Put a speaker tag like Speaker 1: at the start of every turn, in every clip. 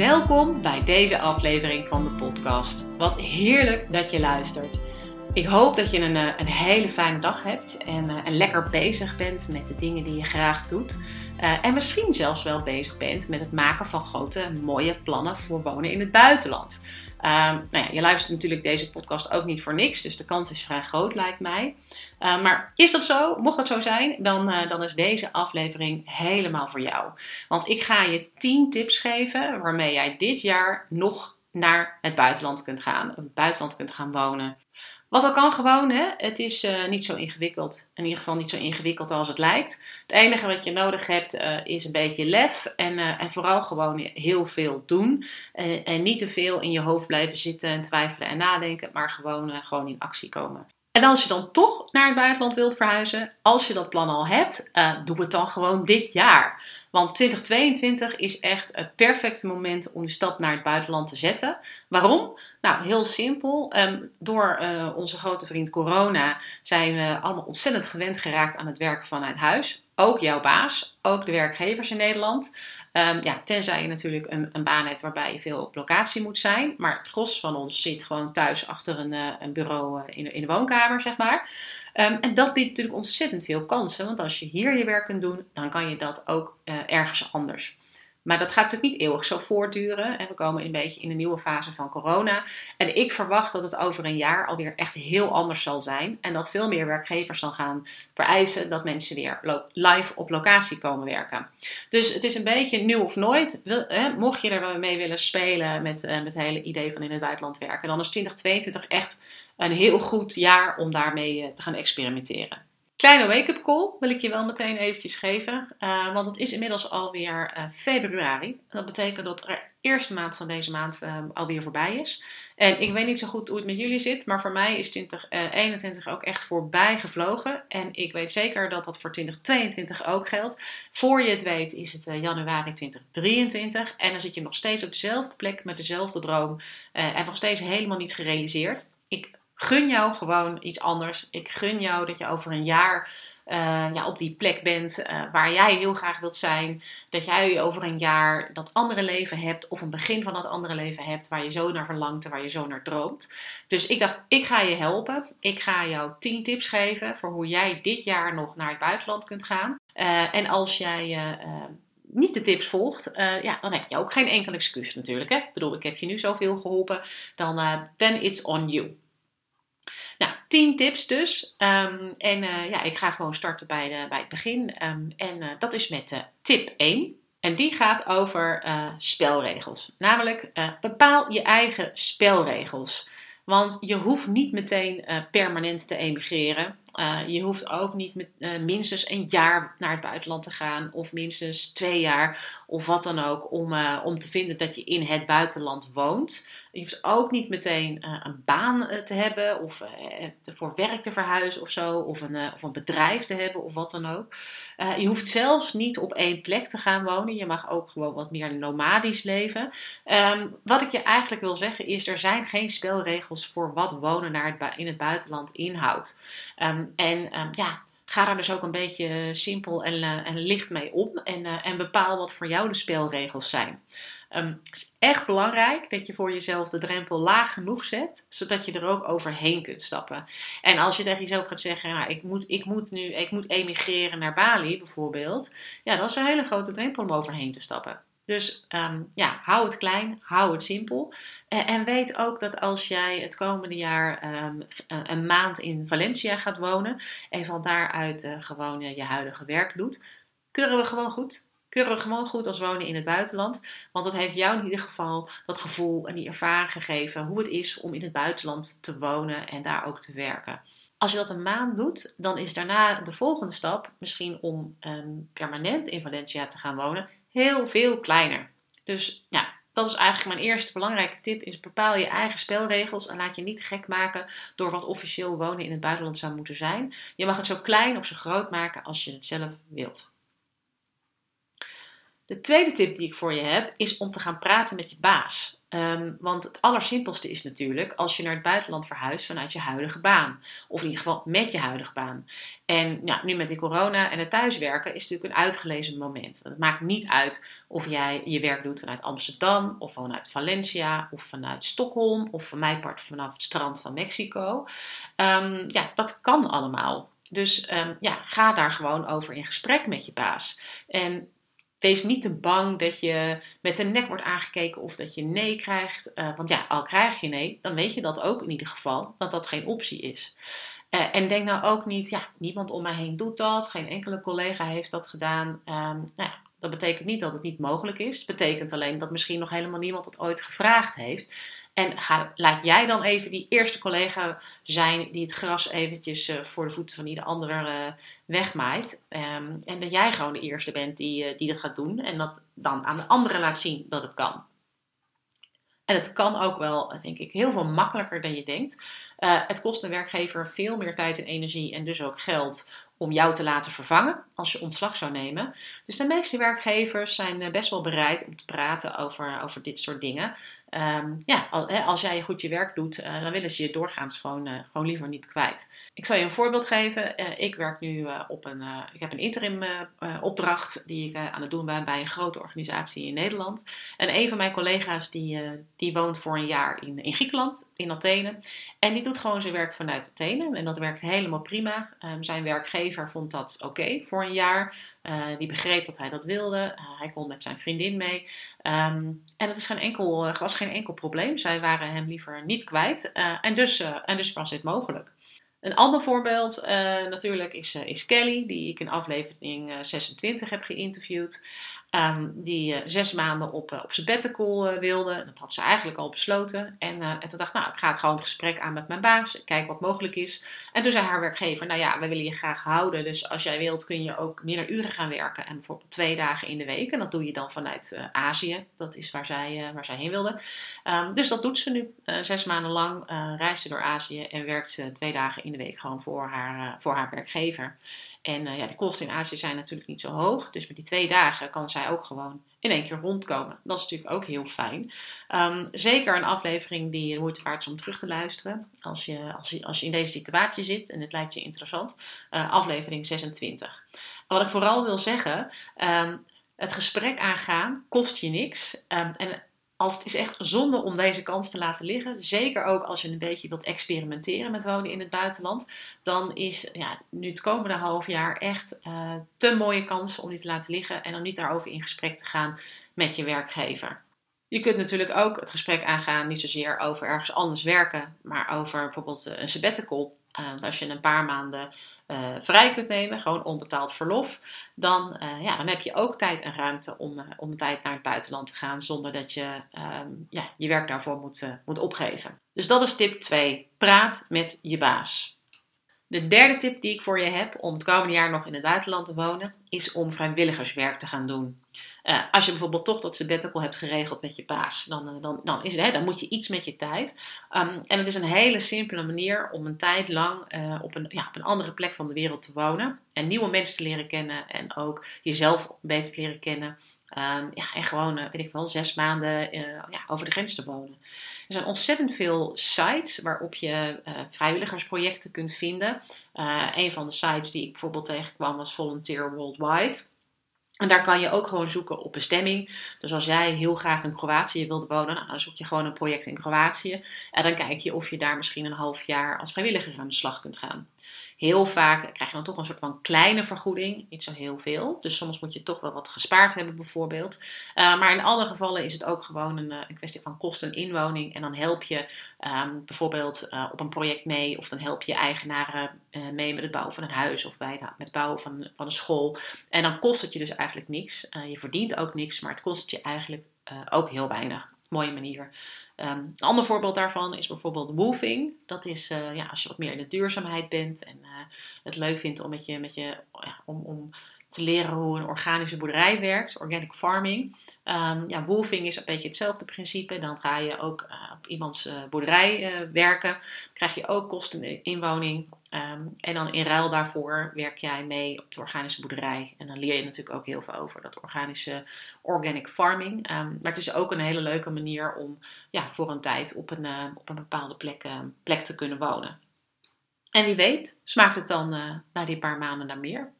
Speaker 1: Welkom bij deze aflevering van de podcast. Wat heerlijk dat je luistert. Ik hoop dat je een, eh, een hele fijne dag hebt en, uh, en lekker bezig bent met de dingen die je graag doet. Uh, en misschien zelfs wel bezig bent met het maken van grote, mooie plannen voor wonen in het buitenland. Ehm, nou ja, je luistert natuurlijk deze podcast ook niet voor niks, dus de kans is vrij groot, lijkt mij. Uh, maar is dat zo? Mocht dat zo zijn, dan, uh, dan is deze aflevering helemaal voor jou. Want ik ga je 10 tips geven waarmee jij dit jaar nog naar het buitenland kunt gaan, het buitenland kunt gaan wonen. Wat al kan gewoon, hè? het is uh, niet zo ingewikkeld. In ieder geval niet zo ingewikkeld als het lijkt. Het enige wat je nodig hebt uh, is een beetje lef en, uh, en vooral gewoon heel veel doen. en niet te veel in je hoofd blijven zitten en twijfelen en nadenken, maar gewoon, gewoon in actie komen. En als je dan toch naar het buitenland wilt verhuizen, als je dat plan al hebt, uh, doe het dan gewoon dit jaar. Want 2022 is echt het perfecte moment om de stap naar het buitenland te zetten. Waarom? Nou, heel simpel. Um, door uh, onze grote vriend corona zijn we allemaal ontzettend gewend geraakt aan het werken vanuit huis. Ook jouw baas, ook de werkgevers in Nederland. Um, ja, tenzij je natuurlijk een, een, baan hebt waarbij je veel op locatie moet zijn. Maar het gros van ons zit gewoon thuis achter een, uh, een bureau uh, in, in, de woonkamer, zeg maar. Um, en dat biedt natuurlijk ontzettend veel kansen. Want als je hier je werk kunt doen, dan kan je dat ook uh, ergens anders. Maar dat gaat natuurlijk niet eeuwig zo voortduren. En we komen een beetje in een nieuwe fase van corona. En ik verwacht dat het over een jaar alweer echt heel anders zal zijn. En dat veel meer werkgevers dan gaan vereisen dat mensen weer live op locatie komen werken. Dus het is een beetje nieuw of nooit. Mocht je er mee willen spelen met, met het hele idee van in het buitenland werken, dan is 2022 echt een heel goed jaar om daarmee te gaan experimenteren. Kleine wake-up call wil ik je wel meteen eventjes geven. Uh, want het is inmiddels alweer uh, februari. Dat betekent dat de eerste maand van deze maand uh, alweer voorbij is. En ik weet niet zo goed hoe het met jullie zit. Maar voor mij is 2021 ook echt voorbij gevlogen. En ik weet zeker dat dat voor 2022 ook geldt. Voor je het weet is het januari 2023. En dan zit je nog steeds op dezelfde plek met dezelfde droom. en nog steeds helemaal niet gerealiseerd. Ik gun jou gewoon iets anders. Ik gun jou dat je over een jaar uh, ja, op die plek bent uh, waar jij heel graag wilt zijn. Dat jij over een jaar dat andere leven hebt of een begin van dat andere leven hebt waar je zo naar verlangt en waar je zo naar droomt. Dus ik dacht, ik ga je helpen. Ik ga jou 10 tips geven voor hoe jij dit jaar nog naar het buitenland kunt gaan. Uh, en als jij niet de tips volgt, ja, dan heb je ook geen enkel excuus natuurlijk. Hè? Ik bedoel, ik heb je nu zoveel geholpen, dan uh, then it's on you. Nou, 10 tips dus. Um, en uh, ja, ik ga gewoon starten bij, de, bij het begin. Um, en uh, dat is met uh, tip 1. En die gaat over spelregels. Namelijk, bepaal je eigen spelregels. Want je hoeft niet meteen permanent te emigreren. Je hoeft ook niet met, minstens een jaar naar het buitenland te gaan. Of minstens twee jaar of wat dan ook. Om, om te vinden dat je in het buitenland woont. Je hoeft ook niet meteen een baan te hebben of voor werk te verhuizen of zo, of een, of een bedrijf te hebben of wat dan ook. je hoeft zelfs niet op één plek te gaan wonen. Je mag ook gewoon wat meer nomadisch leven. Um, wat ik je eigenlijk wil zeggen is, er zijn geen spelregels voor wat wonen naar het in het buitenland inhoudt. Um, en um, ja, ga daar dus ook een beetje simpel en, en licht mee om en, en bepaal wat voor jou de spelregels zijn. Um, het is echt belangrijk dat je voor jezelf de drempel laag genoeg zet, zodat je er ook overheen kunt stappen. En als je tegen jezelf gaat zeggen, nou, ik, moet, ik moet nu ik moet emigreren naar Bali bijvoorbeeld, ja, dat is een hele grote drempel om overheen te stappen. Dus um, ja, hou het klein, hou het simpel. En, weet ook dat als jij het komende jaar um, een maand in Valencia gaat wonen en van daaruit uh, gewoon uh, je huidige werk doet, keuren we gewoon goed. Keuren we gewoon goed als wonen in het buitenland. Want dat heeft jou in ieder geval dat gevoel en die ervaring gegeven hoe het is om in het buitenland te wonen en daar ook te werken. Als je dat een maand doet, dan is daarna de volgende stap misschien om um, permanent in Valencia te gaan wonen heel veel kleiner. Dus ja, dat is eigenlijk mijn eerste belangrijke tip: is bepaal je eigen spelregels en laat je niet gek maken door wat officieel wonen in het buitenland zou moeten zijn. Je mag het zo klein of zo groot maken als je het zelf wilt. De tweede tip die ik voor je heb is om te gaan praten met je baas. Um, want het allersimpelste is natuurlijk als je naar het buitenland verhuist vanuit je huidige baan. Of in ieder geval met je huidige baan. En ja, nu met die corona en het thuiswerken is natuurlijk een uitgelezen moment. Het maakt niet uit of jij je werk doet vanuit Amsterdam, of vanuit Valencia, of vanuit Stockholm, of van mijn part vanaf het strand van Mexico. Um, ja, dat kan allemaal. Dus um, ja, ga daar gewoon over in gesprek met je baas. En Wees niet te bang dat je met de nek wordt aangekeken of dat je nee krijgt. Uh, want ja, al krijg je nee, dan weet je dat ook in ieder geval, dat dat geen optie is. Uh, en denk nou ook niet, ja, niemand om mij heen doet dat, geen enkele collega heeft dat gedaan. Um, nou ja, dat betekent niet dat het niet mogelijk is. Het betekent alleen dat misschien nog helemaal niemand het ooit gevraagd heeft. En laat jij dan even die eerste collega zijn die het gras eventjes uh, voor de voeten van ieder ander uh, wegmaait. Um, en dat jij gewoon de eerste bent die, uh, die dat gaat doen. En dat dan aan de anderen laat zien dat het kan. En het kan ook wel, denk ik, heel veel makkelijker dan je denkt. het kost een werkgever veel meer tijd en energie en dus ook geld om jou te laten vervangen als je ontslag zou nemen. Dus de meeste werkgevers zijn best wel bereid om te praten over, over dit soort dingen. Um, ja, als jij goed je werk doet, uh, dan willen ze je doorgaans gewoon, uh, gewoon liever niet kwijt. Ik zal je een voorbeeld geven. Uh, ik werk nu op een, ik heb een interim opdracht die ik aan het doen ben bij een grote organisatie in Nederland. En een van mijn collega's die, die woont voor een jaar in, in Griekenland, in Athene. En die doet gewoon zijn werk vanuit Athene. En dat werkt helemaal prima. Um, zijn werkgever vond dat oké voor een jaar. die begreep dat hij dat wilde. hij kon met zijn vriendin mee. Um, en dat is geen enkel, uh, was geen enkel probleem. Zij waren hem liever niet kwijt. Uh, en, dus, uh, en dus was dit mogelijk. Een ander voorbeeld natuurlijk is, is Kelly, die ik in aflevering 26 heb geïnterviewd. Um, die uh, zes maanden op, uh, op sabbatical uh, wilde. Dat had ze eigenlijk al besloten. En, en toen dacht ik, nou, ik ga het gewoon het gesprek aan met mijn baas. Kijk wat mogelijk is. En toen zei haar werkgever, nou ja, we willen je graag houden. Dus als jij wilt kun je ook minder uren gaan werken. En bijvoorbeeld twee dagen in de week. En dat doe je dan vanuit Azië. Dat is waar zij, waar zij heen wilde. Um, dus dat doet ze nu. zes maanden lang reist ze door Azië. En werkt ze twee dagen in de week gewoon voor haar, voor haar werkgever. En uh, ja, de kosten in Azië zijn natuurlijk niet zo hoog. Dus met die twee dagen kan zij ook gewoon in één keer rondkomen. Dat is natuurlijk ook heel fijn. Um, zeker een aflevering die de moeite waard is om terug te luisteren. Als je, als je, als je in deze situatie zit en het lijkt je interessant. Uh, aflevering 26. wat ik vooral wil zeggen. Um, het gesprek aangaan kost je niks. Um, en als het is echt zonde om deze kans te laten liggen. Zeker ook als je een beetje wilt experimenteren met wonen in het buitenland. Dan is ja, nu het komende half jaar echt uh, te mooie kans om die te laten liggen. En dan niet daarover in gesprek te gaan met je werkgever. Je kunt natuurlijk ook het gesprek aangaan, niet zozeer over ergens anders werken, maar over bijvoorbeeld een sabbatical. Uh, als je een paar maanden uh, vrij kunt nemen, gewoon onbetaald verlof, dan, uh, ja, dan heb je ook tijd en ruimte om, om een tijd naar het buitenland te gaan zonder dat je um, ja, je werk daarvoor moet, moet opgeven. Dus dat is tip 2. Praat met je baas. De derde tip die ik voor je heb om het komende jaar nog in het buitenland te wonen, is om vrijwilligerswerk te gaan doen. Uh, als je bijvoorbeeld toch dat sabbatical hebt geregeld met je baas, dan, uh, dan, dan, is hè, dan moet je iets met je tijd. Um, en het is een hele simpele manier om een tijd lang uh, op, een, ja, op een andere plek van de wereld te wonen. En nieuwe mensen te leren kennen en ook jezelf beter te leren kennen. Um, ja, en gewoon, weet ik wel, zes maanden ja, over de grens te wonen. Er zijn ontzettend veel sites waarop je uh, vrijwilligersprojecten kunt vinden. Uh, een van de sites die ik bijvoorbeeld tegenkwam was Volunteer Worldwide. En daar kan je ook gewoon zoeken op bestemming. Dus als jij heel graag in Kroatië wilde wonen, nou, dan zoek je gewoon een project in Kroatië. En dan kijk je of je daar misschien een half jaar als vrijwilliger aan de slag kunt gaan. Heel vaak krijg je dan toch een soort van kleine vergoeding, niet zo heel veel. Dus soms moet je toch wel wat gespaard hebben bijvoorbeeld. Uh, maar in alle gevallen is het ook gewoon een, een kwestie van kosten inwoning. En dan help je um, bijvoorbeeld uh, op een project mee of dan help je eigenaren mee met het bouwen van een huis of bij met het bouwen van, van een school. En dan kost het je dus eigenlijk niks. je verdient ook niks, maar het kost je eigenlijk ook heel weinig mooie manier. Um, een ander voorbeeld daarvan is bijvoorbeeld woofing. Dat is uh, ja, als je wat meer in de duurzaamheid bent en uh, het leuk vindt om, met je, met je, om, om te leren hoe een organische boerderij werkt, organic farming. Um, ja, woofing is een beetje hetzelfde principe. Dan ga je ook uh, iemands boerderij werken. krijg je ook kosten inwoning. Um, en dan in ruil daarvoor werk jij mee op de organische boerderij. En dan leer je natuurlijk ook heel veel over dat organische organic farming. Um, maar het is ook een hele leuke manier om ja, voor een tijd op een, uh, op een bepaalde plek, plek te kunnen wonen. En wie weet, smaakt het dan na die paar maanden naar meer.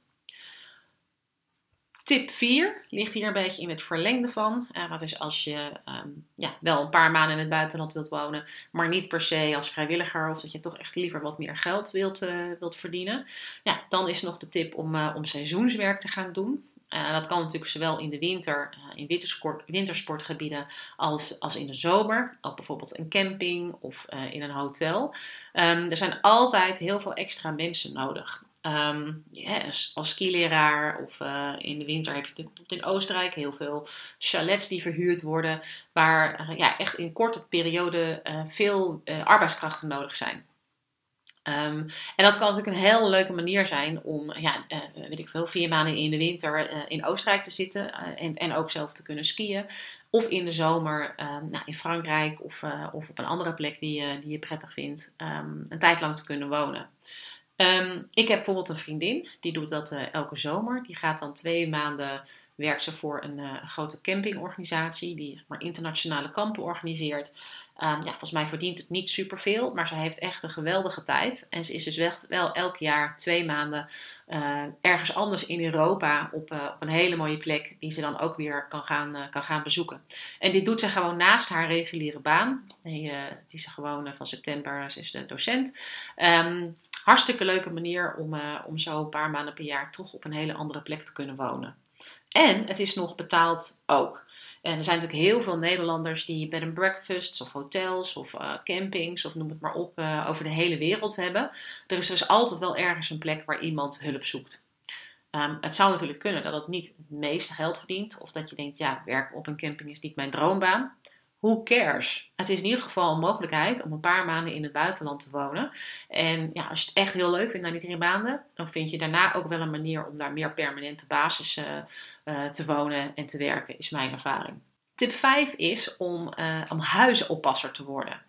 Speaker 1: Tip 4 ligt hier een beetje in het verlengde van. Uh, dat is als je um, ja, wel een paar maanden in het buitenland wilt wonen, maar niet per se als vrijwilliger of dat je toch echt liever wat meer geld wilt, uh, wilt verdienen. Ja, dan is nog de tip om, uh, om seizoenswerk te gaan doen. dat kan natuurlijk zowel in de winter, in wintersport, wintersportgebieden, als, als in de zomer. Ook bijvoorbeeld een camping of in een hotel. Um, er zijn altijd heel veel extra mensen nodig. Um, als, als skileraar of uh, in de winter heb je in Oostenrijk heel veel chalets die verhuurd worden, waar uh, ja, echt in korte periode uh, veel arbeidskrachten nodig zijn. Um, en dat kan natuurlijk een hele leuke manier zijn om, ja, weet ik veel, vier maanden in de winter in Oostenrijk te zitten en, en ook zelf te kunnen skiën. Of in de zomer um, nou, in Frankrijk of, of op een andere plek die, die je prettig vindt, een tijd lang te kunnen wonen. Um, ik heb bijvoorbeeld een vriendin, die doet dat uh, elke zomer. Die gaat dan twee maanden, werkt ze voor een uh, grote campingorganisatie, die maar internationale kampen organiseert. Um, ja, volgens mij verdient het niet superveel, maar ze heeft echt een geweldige tijd. En ze is dus wel, wel elk jaar twee maanden uh, ergens anders in Europa op, op, een hele mooie plek, die ze dan ook weer kan gaan, kan gaan bezoeken. En dit doet ze gewoon naast haar reguliere baan. Die, die ze gewoon van september, is de docent. Um, hartstikke leuke manier om, uh, om zo een paar maanden per jaar toch op een hele andere plek te kunnen wonen. En het is nog betaald ook. En er zijn natuurlijk heel veel Nederlanders die bed and breakfasts of hotels of uh, campings of noem het maar op uh, over de hele wereld hebben. Er is dus altijd wel ergens een plek waar iemand hulp zoekt. Um, het zou natuurlijk kunnen dat het niet het meeste geld verdient of dat je denkt, ja, werken op een camping is niet mijn droombaan who cares? Het is in ieder geval een mogelijkheid om een paar maanden in het buitenland te wonen. En ja, als je het echt heel leuk vindt na die drie maanden, dan vind je daarna ook wel een manier om daar meer permanente basis uh, te wonen en te werken, is mijn ervaring. Tip 5 is om, uh, om te worden.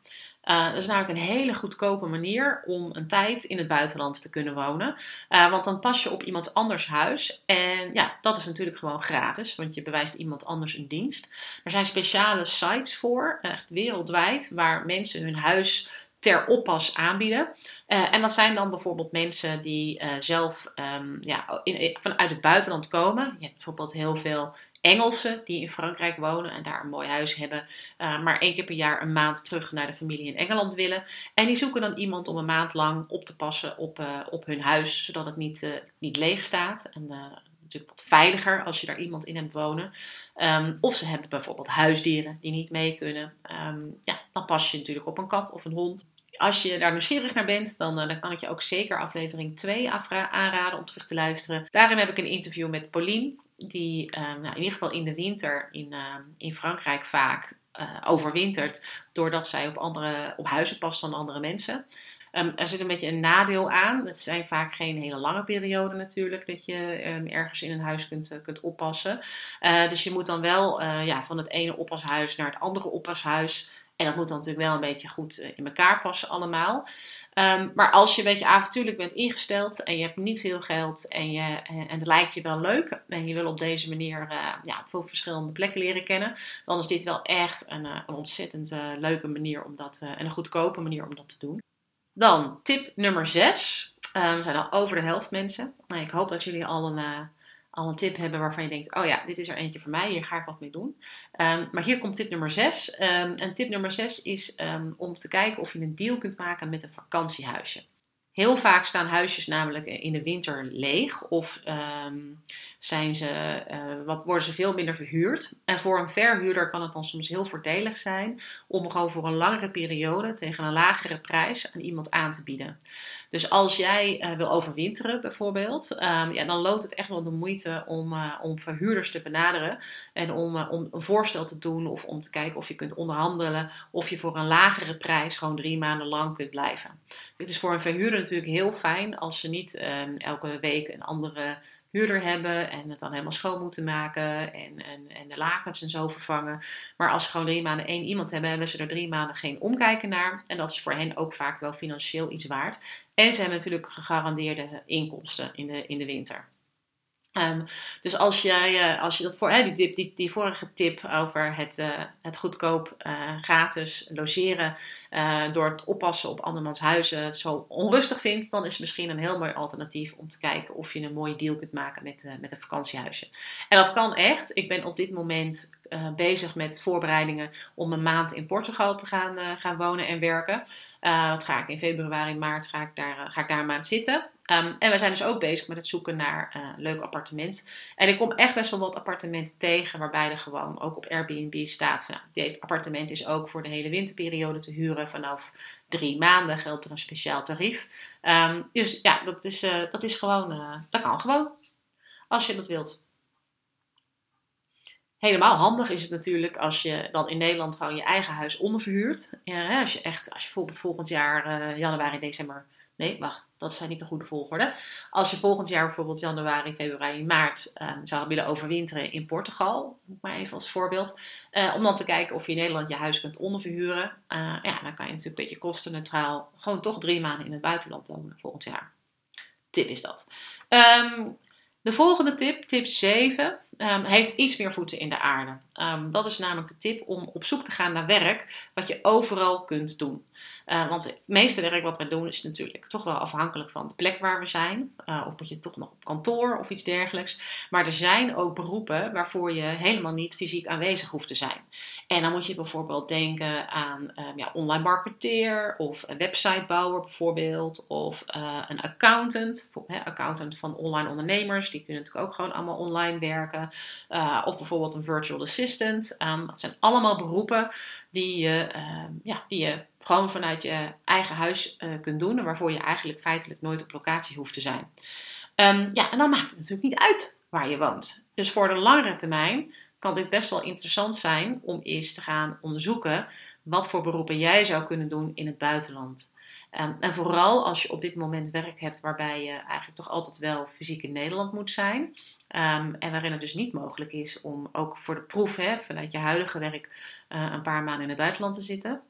Speaker 1: Uh, dat is namelijk een hele goedkope manier om een tijd in het buitenland te kunnen wonen. Uh, want dan pas je op iemand anders huis. En ja, dat is natuurlijk gewoon gratis, want je bewijst iemand anders een dienst. Er zijn speciale sites voor, echt wereldwijd, waar mensen hun huis ter oppas aanbieden. En dat zijn dan bijvoorbeeld mensen die zelf um, ja, vanuit het buitenland komen. Je hebt bijvoorbeeld heel veel Engelsen die in Frankrijk wonen en daar een mooi huis hebben, uh, maar één keer per jaar een maand terug naar de familie in Engeland willen. En die zoeken dan iemand om een maand lang op te passen op, uh, op hun huis, zodat het niet, uh, niet leeg staat. En natuurlijk wat veiliger als je daar iemand in hebt wonen. Um, of ze hebben bijvoorbeeld huisdieren die niet mee kunnen. Um, ja, dan pas je natuurlijk op een kat of een hond als je daar nieuwsgierig naar bent, dan, dan kan ik je ook zeker aflevering 2 aanraden om terug te luisteren. Daarin heb ik een interview met Pauline die uh, nou, in ieder geval in de winter in, uh, in Frankrijk vaak uh, overwintert, doordat zij op, andere, op huizen past dan andere mensen. Um, er zit een beetje een nadeel aan. Het zijn vaak geen hele lange perioden natuurlijk dat je ergens in een huis kunt, kunt oppassen. dus je moet dan wel ja, van het ene oppashuis naar het andere oppashuis. En dat moet dan natuurlijk wel een beetje goed in elkaar passen allemaal. Um, maar als je een beetje avontuurlijk bent ingesteld en je hebt niet veel geld en, je, en het lijkt je wel leuk en je wil op deze manier uh, ja, veel verschillende plekken leren kennen, dan is dit wel echt een, uh, een ontzettend leuke manier om dat, en een goedkope manier om dat te doen. Dan tip nummer 6. Um, we zijn al over de helft mensen. Nou, ik hoop dat jullie al een al een tip hebben waarvan je denkt: oh ja, dit is er eentje voor mij, hier ga ik wat mee doen. Um, maar hier komt tip nummer 6. Um, ehm, en tip nummer 6 is um, om te kijken of je een deal kunt maken met een vakantiehuisje. Heel vaak staan huisjes namelijk in de winter leeg of ehm, zijn ze, uh, wat, worden ze veel minder verhuurd. En voor een verhuurder kan het dan soms heel voordelig zijn om gewoon voor een langere periode tegen een lagere prijs aan iemand aan te bieden. Dus als jij uh, wil overwinteren bijvoorbeeld, um, ja, dan loont het echt wel de moeite om, uh, om verhuurders te benaderen en om, uh, om een voorstel te doen of om te kijken of je kunt onderhandelen of je voor een lagere prijs gewoon drie maanden lang kunt blijven. Dit is voor een verhuurder natuurlijk heel fijn als ze niet ehm, elke week een andere huurder hebben en het dan helemaal schoon moeten maken en, en, en de lakens en zo vervangen. Maar als ze gewoon drie maanden één iemand hebben, hebben ze er drie maanden geen omkijken naar. En dat is voor hen ook vaak wel financieel iets waard. En ze hebben natuurlijk gegarandeerde inkomsten in de, in de winter. Um, dus als, jij, uh, als je dat voor, die, die, die, vorige tip over het, uh, het goedkoop uh, gratis logeren door het oppassen op andermans huizen zo onrustig vindt, dan is misschien een heel mooi alternatief om te kijken of je een mooie deal kunt maken met, met een vakantiehuisje. En dat kan echt. Ik ben op dit moment bezig met voorbereidingen om een maand in Portugal te gaan, gaan wonen en werken. dat ga ik in februari, maart ga ik daar, ga ik daar een maand zitten. Um, en we zijn dus ook bezig met het zoeken naar een leuk appartement. En ik kom echt best wel wat appartementen tegen waarbij er gewoon ook op Airbnb staat. Van, nou, dit appartement is ook voor de hele winterperiode te huren. Vanaf drie maanden geldt er een speciaal tarief. Um, dus ja, dat is, uh, dat is gewoon, uh, dat kan gewoon. Als je dat wilt. Helemaal handig is het natuurlijk als je dan in Nederland gewoon je eigen huis onderverhuurt. Als je echt, als je bijvoorbeeld volgend jaar januari, december Nee, wacht, dat zijn niet de goede volgorde. Als je volgend jaar bijvoorbeeld januari, februari, maart uh, zou willen overwinteren in Portugal, maar even als voorbeeld, uh, om dan te kijken of je in Nederland je huis kunt onderverhuren, uh, ja, dan kan je natuurlijk een beetje kostenneutraal gewoon toch drie maanden in het buitenland wonen volgend jaar. Tip is dat. Um, de volgende tip, tip 7, ehm, heeft iets meer voeten in de aarde. Um, dat is namelijk de tip om op zoek te gaan naar werk wat je overal kunt doen. Uh, want het meeste werk wat we doen is natuurlijk toch wel afhankelijk van de plek waar we zijn. Uh, of moet je toch nog op kantoor of iets dergelijks. Maar er zijn ook beroepen waarvoor je helemaal niet fysiek aanwezig hoeft te zijn. En dan moet je bijvoorbeeld denken aan uh, ja, online marketeer of een websitebouwer bijvoorbeeld. Of een accountant, accountant van online ondernemers. Die kunnen natuurlijk ook gewoon allemaal online werken. Of bijvoorbeeld een virtual assistant. Um, dat zijn allemaal beroepen die je, ja, die je gewoon vanuit je eigen huis uh, kunt doen. En waarvoor je eigenlijk feitelijk nooit op locatie hoeft te zijn. Um, ja, en dan maakt het natuurlijk niet uit waar je woont. Dus voor de langere termijn kan dit best wel interessant zijn om eens te gaan onderzoeken wat voor beroepen jij zou kunnen doen in het buitenland. En vooral als je op dit moment werk hebt waarbij je eigenlijk toch altijd wel fysiek in Nederland moet zijn. Um, en waarin het dus niet mogelijk is om ook voor de proef hè, vanuit je huidige werk uh, een paar maanden in het buitenland te zitten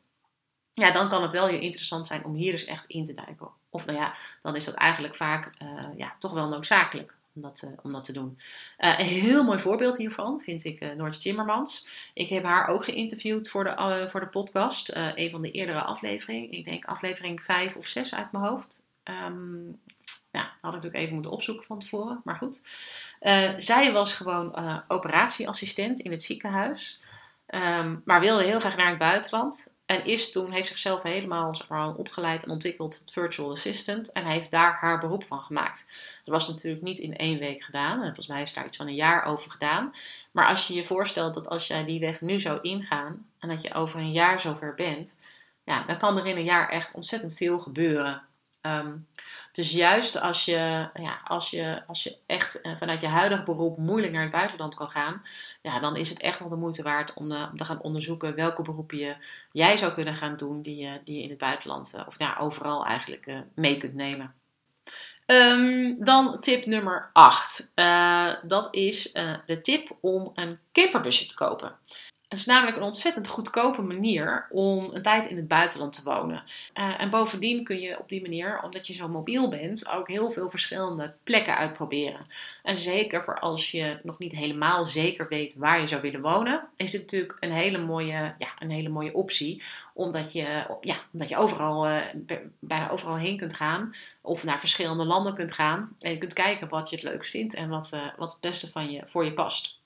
Speaker 1: ja, dan kan het wel heel interessant zijn om hier dus echt in te duiken. Of nou ja, dan is dat eigenlijk vaak uh, ja, toch wel noodzakelijk om dat, uh, om dat te doen. Een heel mooi voorbeeld hiervan vind ik uh, Noortje Timmermans. Ik heb haar ook geïnterviewd voor de, voor de podcast. een van de eerdere afleveringen. Ik denk aflevering 5 of 6 uit mijn hoofd. Um, nou, had ik natuurlijk even moeten opzoeken van tevoren, maar goed. zij was gewoon operatieassistent in het ziekenhuis. Um, maar wilde heel graag naar het buitenland. En is toen, heeft zichzelf helemaal zeg maar, opgeleid en ontwikkeld tot virtual assistant. En heeft daar haar beroep van gemaakt. Dat was natuurlijk niet in één week gedaan. En volgens mij heeft ze daar iets van een jaar over gedaan. Maar als je je voorstelt dat als jij die weg nu zou ingaan. En dat je over een jaar zover bent. Ja, dan kan er in een jaar echt ontzettend veel gebeuren. Um, dus juist als je, ja, als je, als je echt eh, vanuit je huidige beroep moeilijk naar het buitenland kan gaan, ja, dan is het echt wel de moeite waard om, om te gaan onderzoeken welke beroepen je, jij zou kunnen gaan doen die, uh, die je in het buitenland, uh, of ja, overal eigenlijk mee kunt nemen. Um, dan tip nummer 8. dat is de tip om een camperbusje te kopen. Het is namelijk een ontzettend goedkope manier om een tijd in het buitenland te wonen. Uh, en bovendien kun je op die manier, omdat je zo mobiel bent, ook heel veel verschillende plekken uitproberen. En zeker voor als je nog niet helemaal zeker weet waar je zou willen wonen, is dit natuurlijk een hele mooie, ja, een hele mooie optie. Omdat je, ja, omdat je overal, uh, bijna overal heen kunt gaan. Of naar verschillende landen kunt gaan. En je kunt kijken wat je het leukst vindt en wat, uh, wat het beste van je, voor je past.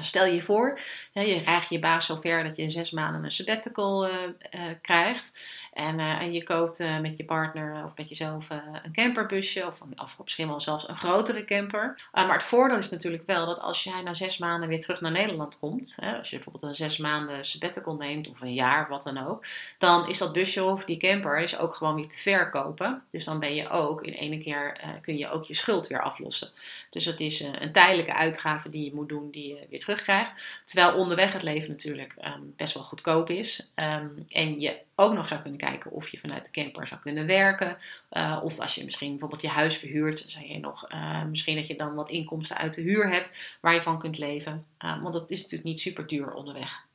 Speaker 1: Stel je voor, je krijgt je baas zover dat je in zes maanden een sabbatical uh, uh, krijgt. En, en je koopt met je partner of met jezelf een camperbusje of, of misschien wel zelfs een grotere camper. maar het voordeel is natuurlijk wel dat als jij na zes maanden weer terug naar Nederland komt, hè, als je bijvoorbeeld een zes maanden sabbatical neemt of een jaar, wat dan ook, dan is dat busje of die camper is ook gewoon weer te verkopen. Dus dan ben je ook in ene keer kun je ook je schuld weer aflossen. Dus het is een tijdelijke uitgave die je moet doen, die je weer terugkrijgt. Terwijl onderweg het leven natuurlijk ehm, best wel goedkoop is. Ehm, en je ook nog zou kunnen kijken of je vanuit de camper zou kunnen werken. Uh, of als je misschien bijvoorbeeld je huis verhuurt, zou je nog uh, misschien dat je dan wat inkomsten uit de huur hebt waar je van kunt leven. Uh, want dat is natuurlijk niet super duur onderweg.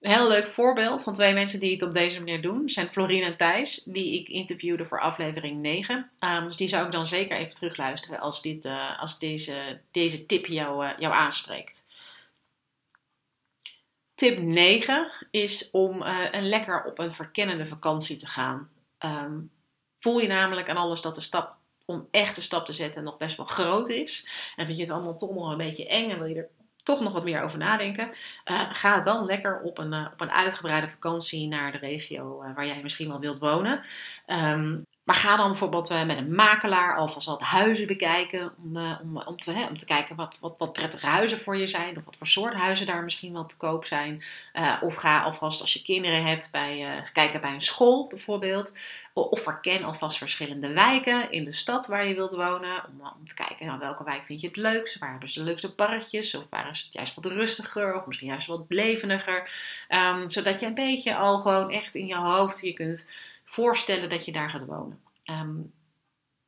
Speaker 1: Een heel leuk voorbeeld van twee mensen die het op deze manier doen zijn Florine en Thijs, die ik interviewde voor aflevering 9. Um, dus die zou ik dan zeker even terugluisteren als, dit, als deze, deze tip jou, jou aanspreekt. Tip 9 is om uh, een lekker op een verkennende vakantie te gaan. Um, voel je namelijk aan alles dat de stap om echt een stap te zetten nog best wel groot is. En vind je het allemaal toch nog een beetje eng en wil je er toch nog wat meer over nadenken. Uh, ga dan lekker op een, uh, op een uitgebreide vakantie naar de regio waar jij misschien wel wilt wonen. Um, maar ga dan bijvoorbeeld uh, met een makelaar alvast wat huizen bekijken. Om, uh, om, om, te, hè, om te kijken wat, wat, wat prettige huizen voor je zijn. Of wat voor soort huizen daar misschien wel te koop zijn. Uh, of ga alvast als je kinderen hebt bij, kijken bij een school bijvoorbeeld. Of verken alvast verschillende wijken in de stad waar je wilt wonen. Om, om te kijken nou, welke wijk vind je het leukst. Waar hebben ze de leukste parkjes? Of waar is het juist wat rustiger? Of misschien juist wat levendiger. Um, zodat je een beetje al gewoon echt in je hoofd je kunt voorstellen dat je daar gaat wonen. Um,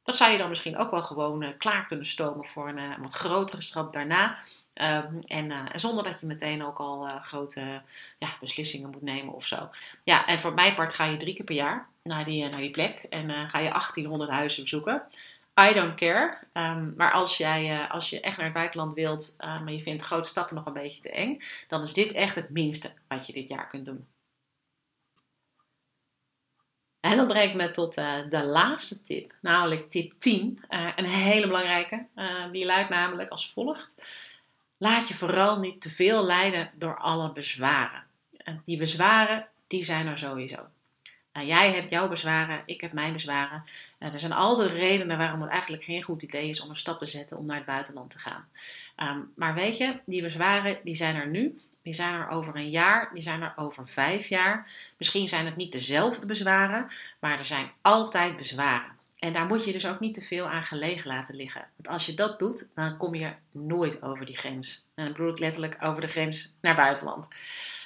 Speaker 1: dat zou je dan misschien ook wel gewoon uh, klaar kunnen stomen voor een, uh, wat grotere stap daarna. En, uh, en, zonder dat je meteen ook al grote ja, beslissingen moet nemen of zo. Ja, en voor mijn part ga je drie keer per jaar naar die, naar die plek en ga je 1800 huizen bezoeken. I don't care. Um, maar als, jij, als je echt naar het buitenland wilt, maar je vindt grote stappen nog een beetje te eng, dan is dit echt het minste wat je dit jaar kunt doen. En dan breng ik me tot uh, de laatste tip, namelijk tip 10. Uh, eh, een hele belangrijke. Uh, die luidt namelijk als volgt. Laat je vooral niet te veel leiden door alle bezwaren. die bezwaren, die zijn er sowieso. jij hebt jouw bezwaren, ik heb mijn bezwaren. er zijn altijd redenen waarom het eigenlijk geen goed idee is om een stap te zetten om naar het buitenland te gaan. Um, maar weet je, die bezwaren die zijn er nu die zijn er over een jaar, die zijn er over vijf jaar. Misschien zijn het niet dezelfde bezwaren, maar er zijn altijd bezwaren. En daar moet je dus ook niet te veel aan gelegen laten liggen. Want als je dat doet, dan kom je nooit over die grens. En dan bedoel ik letterlijk over de grens naar buitenland.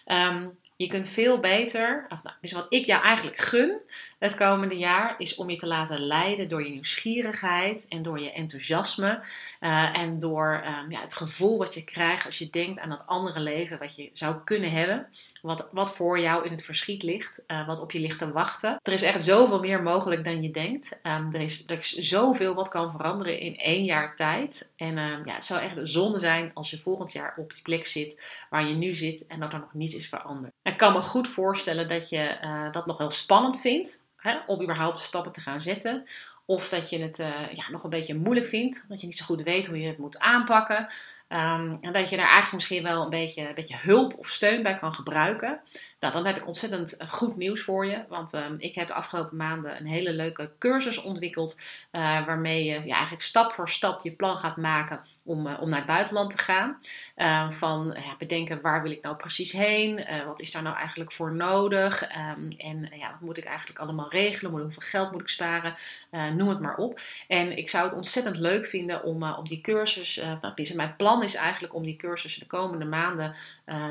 Speaker 1: Um, je kunt veel beter, of nou, wat ik jou eigenlijk gun het komende jaar, is om je te laten leiden door je nieuwsgierigheid en door je enthousiasme. Uh, en door um, ja, het gevoel wat je krijgt als je denkt aan dat andere leven wat je zou kunnen hebben. Wat, wat voor jou in het verschiet ligt, uh, wat op je ligt te wachten. Er is echt zoveel meer mogelijk dan je denkt. Um, er, is, er is zoveel wat kan veranderen in één jaar tijd. En um, ja, het zou echt zonde zijn als je volgend jaar op die plek zit waar je nu zit en dat er nog niets is veranderd. Ik kan me goed voorstellen dat je uh, dat nog wel spannend vindt hè, om überhaupt stappen te gaan zetten. Of dat je het uh, ja, nog een beetje moeilijk vindt, dat je niet zo goed weet hoe je het moet aanpakken. Um, en dat je daar eigenlijk misschien wel een beetje, een beetje hulp of steun bij kan gebruiken. Nou, dan heb ik ontzettend eh, goed nieuws voor je. Want um, ik heb de afgelopen maanden een hele leuke cursus ontwikkeld. Uh, waarmee je ja, eigenlijk stap voor stap je plan gaat maken om, uh, om naar het buitenland te gaan. Uh, van bedenken waar wil ik nou precies heen? wat is daar nou eigenlijk voor nodig? Um, en ja, wat moet ik eigenlijk allemaal regelen? Hoeveel geld moet ik sparen? noem het maar op. En ik zou het ontzettend leuk vinden om, om die cursus. nou, mijn plan is eigenlijk om die cursus de komende maanden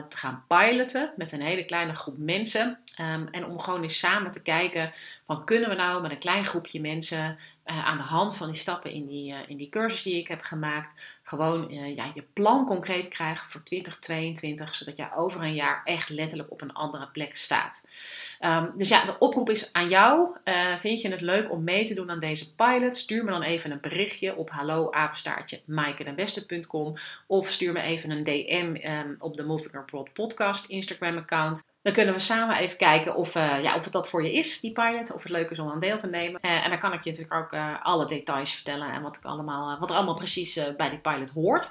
Speaker 1: te gaan piloten met een hele kleine groep mensen. Um, en om gewoon eens samen te kijken van kunnen we nou met een klein groepje mensen uh, aan de hand van die stappen in die, uh, in die cursus die ik heb gemaakt, gewoon uh, ja, je plan concreet krijgen voor 2022, zodat je over een jaar echt letterlijk op een andere plek staat. Um, dus ja, de oproep is aan jou. vind je het leuk om mee te doen aan deze pilot? Stuur me dan even een berichtje op hallo of stuur me even een DM um, op de Moving Abroad podcast Instagram account. Dan kunnen we samen even kijken of, uh, ja, of het dat voor je is, die pilot. Of het leuk is om aan deel te nemen. Uh, en dan kan ik je natuurlijk ook uh, alle details vertellen. En wat, ik allemaal, wat er allemaal precies bij die pilot hoort.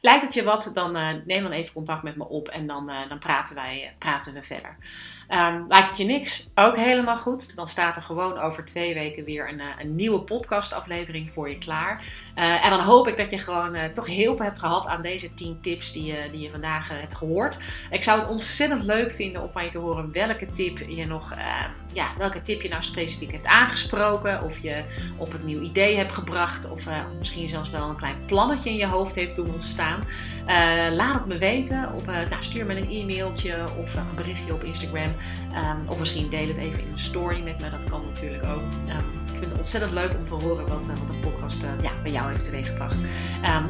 Speaker 1: Lijkt het je wat, dan neem dan even contact met me op. En dan, dan praten, wij, praten we verder. Um, lijkt het je niks? Ook helemaal goed. Dan staat er gewoon over twee weken weer een, een nieuwe podcastaflevering voor je klaar. en dan hoop ik dat je gewoon toch heel veel hebt gehad aan deze 10 tips die, die je vandaag hebt gehoord. Ik zou het ontzettend leuk vinden om van je te horen welke tip je nog, uh, ja, welke tip je nou specifiek hebt aangesproken. Of je op het nieuw idee hebt gebracht. Of uh, misschien zelfs wel een klein plannetje in je hoofd heeft doen ontstaan. Uh, laat het me weten. Op, nou, stuur me een e-mailtje of een berichtje op Instagram. Um, of misschien deel het even in een story met me. Dat kan natuurlijk ook. Um, ik vind het ontzettend leuk om te horen wat, wat de podcast bij jou heeft teweeggebracht. nou,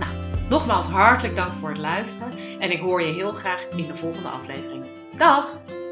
Speaker 1: Nogmaals hartelijk dank voor het luisteren en ik hoor je heel graag in de volgende aflevering. Dag!